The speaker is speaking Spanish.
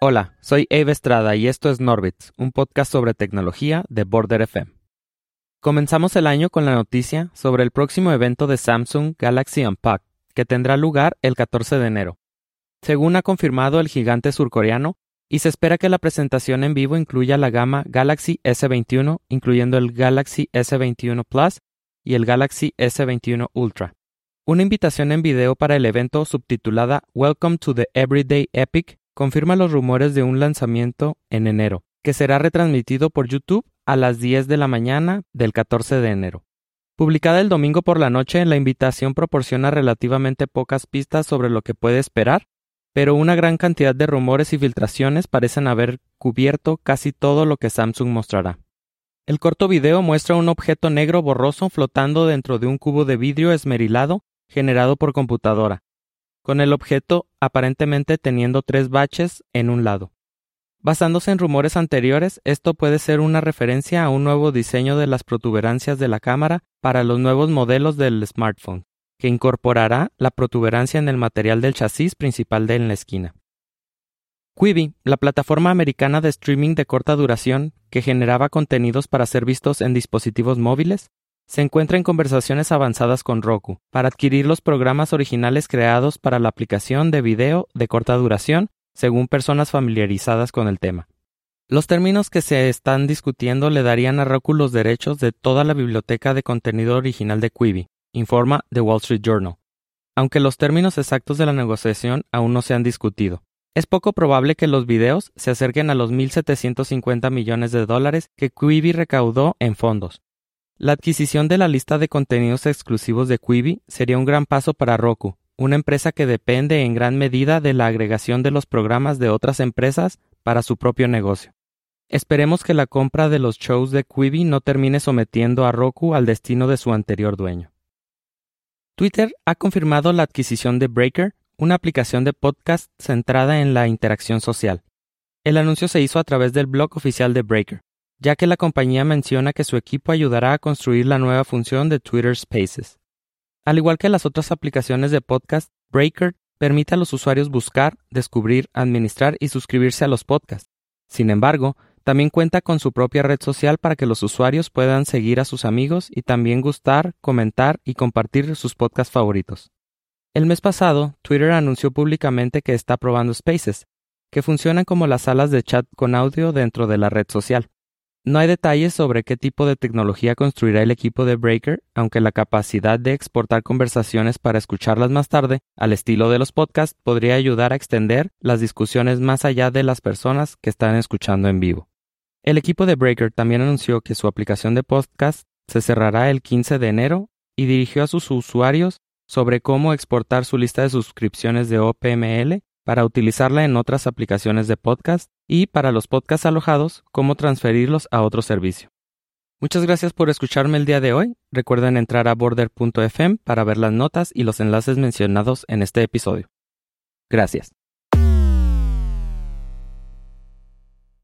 Hola, soy Eve Estrada y esto es Norbits, un podcast sobre tecnología de Border FM. Comenzamos el año con la noticia sobre el próximo evento de Samsung Galaxy Unpacked, que tendrá lugar el 14 de enero. Según ha confirmado el gigante surcoreano, y se espera que la presentación en vivo incluya la gama Galaxy S21, incluyendo el Galaxy S21 Plus y el Galaxy S21 Ultra. Una invitación en video para el evento subtitulada Welcome to the Everyday Epic confirma los rumores de un lanzamiento en enero, que será retransmitido por YouTube a las 10 de la mañana del 14 de enero. Publicada el domingo por la noche, la invitación proporciona relativamente pocas pistas sobre lo que puede esperar pero una gran cantidad de rumores y filtraciones parecen haber cubierto casi todo lo que Samsung mostrará. El corto video muestra un objeto negro borroso flotando dentro de un cubo de vidrio esmerilado generado por computadora, con el objeto aparentemente teniendo tres baches en un lado. Basándose en rumores anteriores, esto puede ser una referencia a un nuevo diseño de las protuberancias de la cámara para los nuevos modelos del smartphone que incorporará la protuberancia en el material del chasis principal de en la esquina. Quibi, la plataforma americana de streaming de corta duración que generaba contenidos para ser vistos en dispositivos móviles, se encuentra en conversaciones avanzadas con Roku para adquirir los programas originales creados para la aplicación de video de corta duración, según personas familiarizadas con el tema. Los términos que se están discutiendo le darían a Roku los derechos de toda la biblioteca de contenido original de Quibi, informa The Wall Street Journal, aunque los términos exactos de la negociación aún no se han discutido. Es poco probable que los videos se acerquen a los 1.750 millones de dólares que Quibi recaudó en fondos. La adquisición de la lista de contenidos exclusivos de Quibi sería un gran paso para Roku, una empresa que depende en gran medida de la agregación de los programas de otras empresas para su propio negocio. Esperemos que la compra de los shows de Quibi no termine sometiendo a Roku al destino de su anterior dueño. Twitter ha confirmado la adquisición de Breaker, una aplicación de podcast centrada en la interacción social. El anuncio se hizo a través del blog oficial de Breaker, ya que la compañía menciona que su equipo ayudará a construir la nueva función de Twitter Spaces. Al igual que las otras aplicaciones de podcast, Breaker permite a los usuarios buscar, descubrir, administrar y suscribirse a los podcasts. Sin embargo, también cuenta con su propia red social para que los usuarios puedan seguir a sus amigos y también gustar, comentar y compartir sus podcasts favoritos. El mes pasado, Twitter anunció públicamente que está probando Spaces, que funcionan como las salas de chat con audio dentro de la red social. No hay detalles sobre qué tipo de tecnología construirá el equipo de Breaker, aunque la capacidad de exportar conversaciones para escucharlas más tarde, al estilo de los podcasts, podría ayudar a extender las discusiones más allá de las personas que están escuchando en vivo. El equipo de Breaker también anunció que su aplicación de podcast se cerrará el 15 de enero y dirigió a sus usuarios sobre cómo exportar su lista de suscripciones de OPML para utilizarla en otras aplicaciones de podcast y para los podcasts alojados, cómo transferirlos a otro servicio. Muchas gracias por escucharme el día de hoy. Recuerden entrar a border.fm para ver las notas y los enlaces mencionados en este episodio. Gracias.